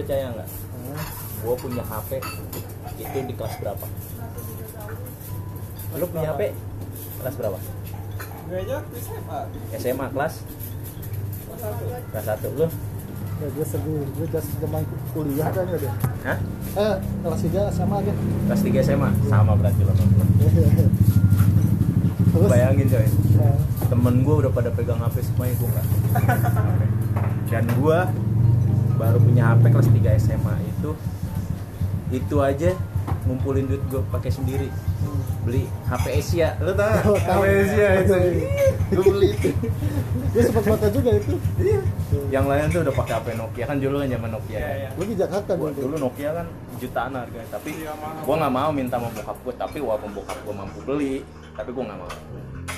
percaya nggak? Hmm. gue punya HP itu di kelas berapa? Lu punya HP kelas berapa? Gue aja SMA SMA kelas? Kelas satu lu? Ya gue sedih gue just zaman kuliah kan ya deh Hah? eh kelas tiga sama aja kelas 3 SMA sama berarti lo terus? Bayangin coy. Nah, temen gue udah pada pegang HP semuanya gue nggak. Dan gue baru punya HP kelas 3 SMA itu itu aja ngumpulin duit gue pakai sendiri. Beli HP Asia. Lo tau? Oh, HP. Asia itu. Gue beli itu. Gue sempat baca juga itu. Iya. yang lain tuh udah pakai HP Nokia kan dulu kan zaman Nokia. Iya, iya. gue di Jakarta Gua, dulu. Nokia kan jutaan harganya tapi Iya, gue nggak mau minta sama bokap gue tapi walaupun bokap gue mampu beli tapi gue nggak mau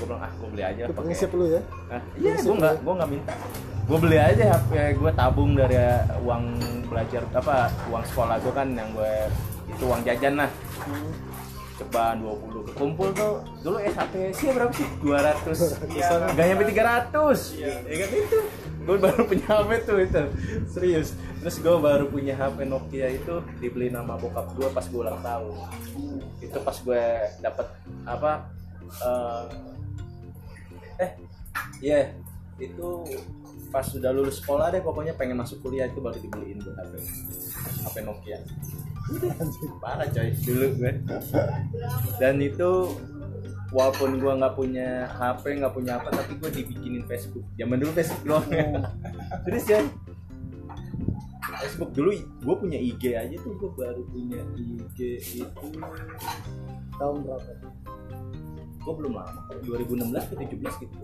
gue bilang ah gue beli aja pakai prinsip lu ya? Iya, gue nggak ya? gue nggak minta. Gue beli aja HP gue tabung dari uang belajar apa uang sekolah gue kan yang gue itu uang jajan lah Hmm. ceban 20 kumpul tuh dulu eh HP sih berapa sih 200 Iya. gak nyampe 300 Iya. ya kan itu gue baru punya HP tuh itu serius terus gue baru punya HP Nokia itu dibeli nama bokap gue pas gue ulang tahun itu pas gue dapet apa eh, eh iya. Itu pas sudah lulus sekolah deh pokoknya pengen masuk kuliah itu baru dibeliin gue HP HP Nokia. Parah coy. Dulu gue. Dan itu walaupun gue nggak punya HP nggak punya apa tapi gue dibikinin Facebook. Zaman dulu Facebook doang. Terus ya Facebook dulu gue punya IG aja tuh gue baru punya IG itu tahun berapa gue belum lama kok 2016 ke 17 gitu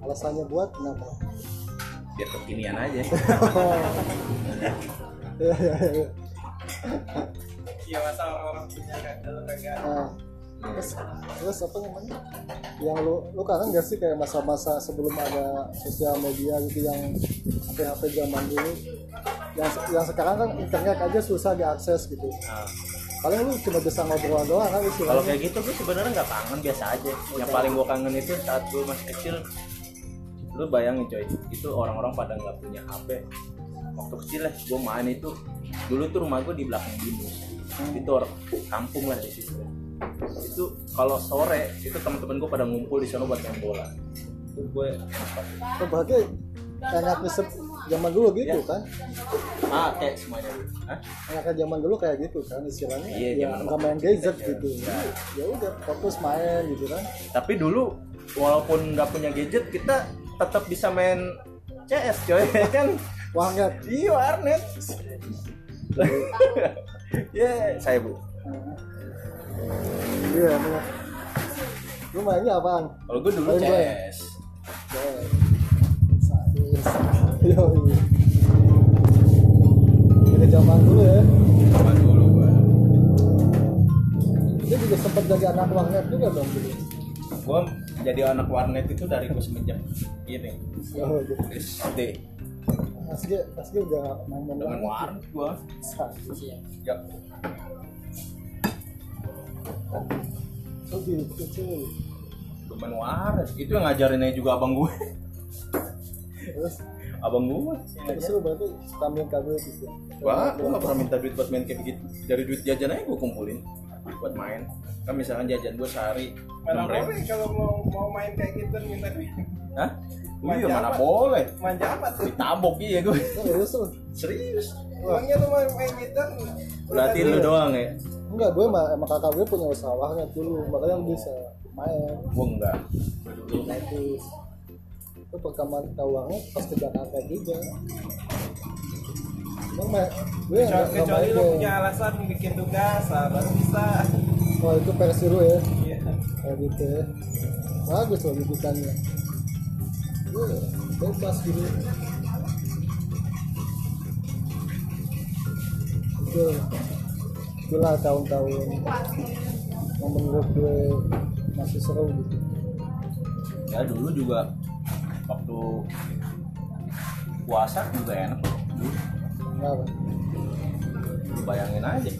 alasannya buat kenapa? Biar kekinian aja. Iya, iya, iya. iya masa orang punya kan kalau kagak terus terus apa namanya? Yang lu lu kangen gak sih kayak masa-masa sebelum ada sosial media gitu yang HP-HP zaman dulu? Yang yang sekarang kan internet aja susah diakses gitu. Nah, paling lu cuma bisa ngobrol doang kan kalau istilahnya kayak gitu gue sebenarnya nggak kangen biasa aja. Yang paling gue kangen itu saat gue masih kecil lu bayangin coy itu orang-orang pada nggak punya HP waktu kecil lah gue main itu dulu tuh rumah gue di belakang binus. Itu orang kampung lah di situ itu kalau sore itu teman-teman gue pada ngumpul di sana buat main bola itu gue Oh, berarti enaknya se- zaman dulu gitu Iya. kan ah kayak semuanya Hah? enaknya zaman dulu kayak gitu kan istilahnya Iya, ya nggak main gadget Iya. gitu Iya. ya udah fokus main gitu kan tapi dulu walaupun nggak punya gadget kita tetap bisa main CS coy kan warnet Iya warnet. ya saya bu. Iya lu mainnya apaan Kalau gue dulu Main. CS. Sadis. Yo, iya. Ini zaman dulu ya. Zaman dulu gue. Dia juga sempat jadi anak warnet juga dong dulu. Gue jadi anak warnet itu dari gue semenjak ini Oh, gitu. SD. Asli, asli udah main warnet gue. Sadis ya. Oh gitu cuy. Main warnet. Itu yang ngajarinnya juga abang gue. Terus, abang gue. terus lu berarti suka main kabel gitu. Wah, gue gak pernah minta duit buat main kayak begitu. Dari duit jajan aja gue kumpulin buat main. Kan misalkan jajan gue sehari mana enam ribu. boleh kalau mau mau main kayak gitu minta duit Hah? Manja Iya mana boleh. manja amat tuh Ditabok iya gue. Terus lu? Serius. Emangnya lu mau main gitu Berarti lu doang ya? Enggak, gue emang, emang kakak gue punya usaha warnet dulu, makanya bisa main. Gue enggak. Dulu bagus. Itu pertama warnet pas ke Jakarta juga. Emang gue yang nggak- nggak kecuali lu game. punya alasan bikin tugas ah, baru bisa Oh itu versi lu ya, iya kayak gitu ya. Bagus loh bibitannya. Gue bebas gitu. Itu, itulah tahun-tahun yang menurut gue masih seru gitu. Ya dulu juga waktu puasa juga enak. Dulu, Kenapa? Lu bayangin aja.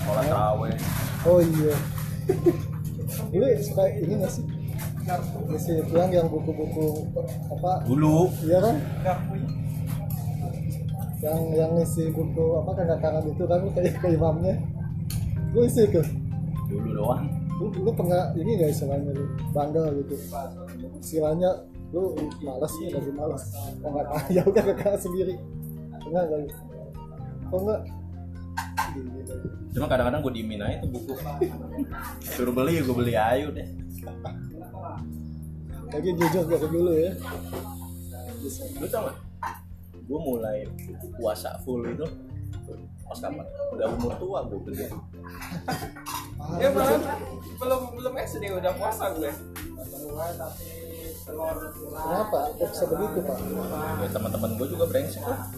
Sholat taraweh. Oh iya. Lu suka ini nggak sih? Isi pulang yang buku-buku apa? Dulu Iya kan? Yang yang ngisi buku apa kakak kangen itu kan kayak ke imamnya. Lu isi tuh dulu doang. Lu, lu pernah ini gak istilahnya lu? Bangga gitu? Istilahnya lu malas nih lagi malas nggak ya udah kakak sendiri. Enggak enggak oh enggak cuma kadang-kadang gue diemin aja tuh buku. Suruh beli gue beli ayo deh lagi jujur dari dulu ya. Bisa lu tau gak gue mulai puasa full itu pas kapan? Udah umur tua gue gede Ya malah belum belum SD udah puasa gue. kenapa? Kok bisa begitu pak? Ya teman-teman gue juga brengsek lah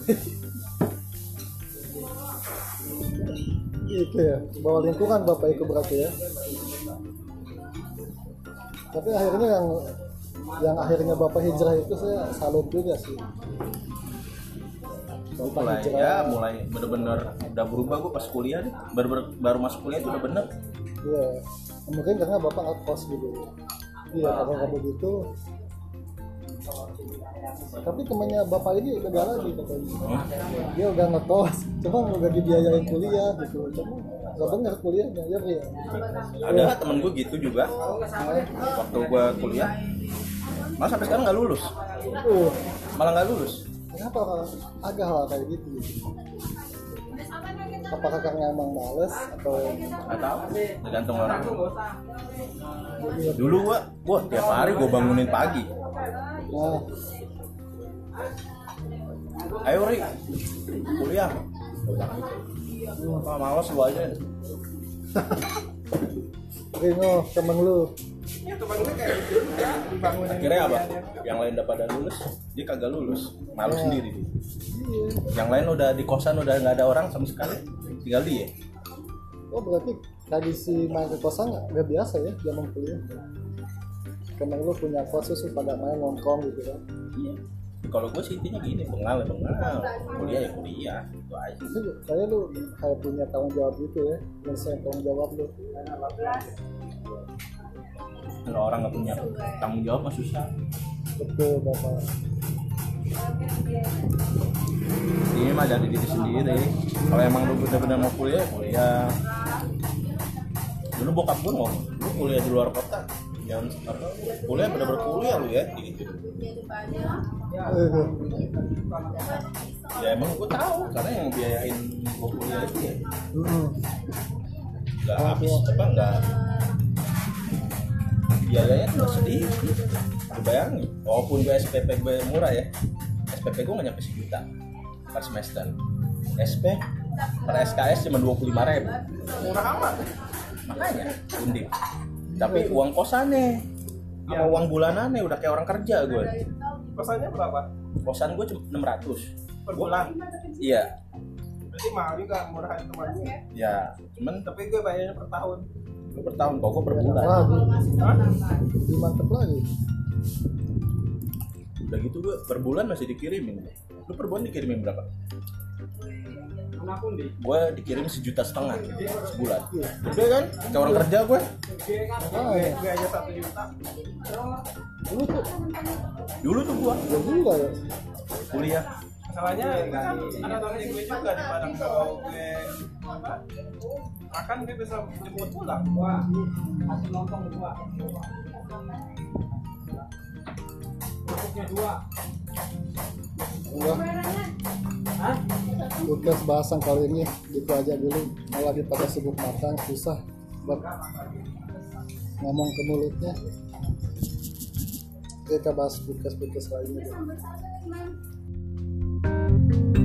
itu ya. Bawa lingkungan bapak itu berarti ya. Tapi akhirnya yang yang akhirnya bapak hijrah itu saya salut juga sih mulai hijrah ya mulai bener-bener udah berubah. Gue pas kuliah deh baru baru, baru masuk kuliah itu udah bener. Iya, mungkin karena bapak nggak kos gitu. Iya, karena nggak begitu. Tapi temannya bapak ini udah gak lagi katanya. Dia udah ngekos, cuma udah dibiayain kuliah gitu. Cuma nggak bener kuliahnya, ya Ria. ada temen gue gitu juga. Waktu gue kuliah. Malah sampai sekarang nggak lulus. Uh, malah nggak lulus kenapa agak hal kayak gitu? Apakah karena emang males atau nggak tahu tergantung orang. Dulu gua gua tiap hari gua bangunin pagi. Nah, ayo Ri. Kuliah. Wah, malas lu aja? Rino temen lu Ya gue kayak gitu akhirnya apa yang lain udah pada lulus dia kagak lulus malu sendiri dia. Iya. yang lain udah di kosan udah nggak ada orang sama sekali tinggal dia Oh berarti tradisi main ke kosan nggak biasa ya zaman kuliah? Karena lu punya kos khusus pada main nongkrong gitu kan? iya kalau gue sih intinya gini bengal ya bengal kuliah ya kuliah itu aja kayak lu kayak punya tanggung jawab gitu ya, nyelesain tanggung jawab lu. Kalau orang nggak punya tanggung jawab mah susah. Betul bapak. ini mah dari diri sendiri. Kalau emang lu bener-bener mau kuliah ya kuliah. Dulu bokap gue mau lu kuliah di luar kota jangan apa kuliah bener-bener kuliah lu ya. Gitu ya emang gue tahu karena yang biayain gue kuliah itu ya. Hmm. nggak habis apa nggak biayanya tuh sedikit lu bayangin walaupun gue SPP gue murah ya SPP gue nggak nyampe sejuta per semester SP per SKS cuma dua puluh lima ribu Murah amat. makanya undip tapi uang kosannya sama Ya. uang bulanannya udah kayak orang kerja gue Kosannya berapa? kosan gue cuma 600 Per bulan. iya Berarti mahal juga murahan teman gue. ya cuman Tapi gue bayarnya per tahun. Lu per tahun kok per bulan. Lagi, lebih mantep lagi. udah gitu gue per bulan masih dikirimin. Lu per bulan dikirimin berapa? Gue dikirim sejuta setengah sebulan. Gede kan? Kayak orang kerja gue aja satu juta. Dulu tuh, dulu tuh gue gila ya. kuliah Masalahnya kan ada temen gue juga di Padang kalau gue apa makan gue bisa jemput pulang. Wah, hasil nonton dua. Masuknya dua. Udah. Podcast bahasan kali ini gitu aja dulu. Mau lagi pada sibuk makan, susah buat ngomong ke mulutnya. Kita bahas podcast-podcast lainnya. Deh.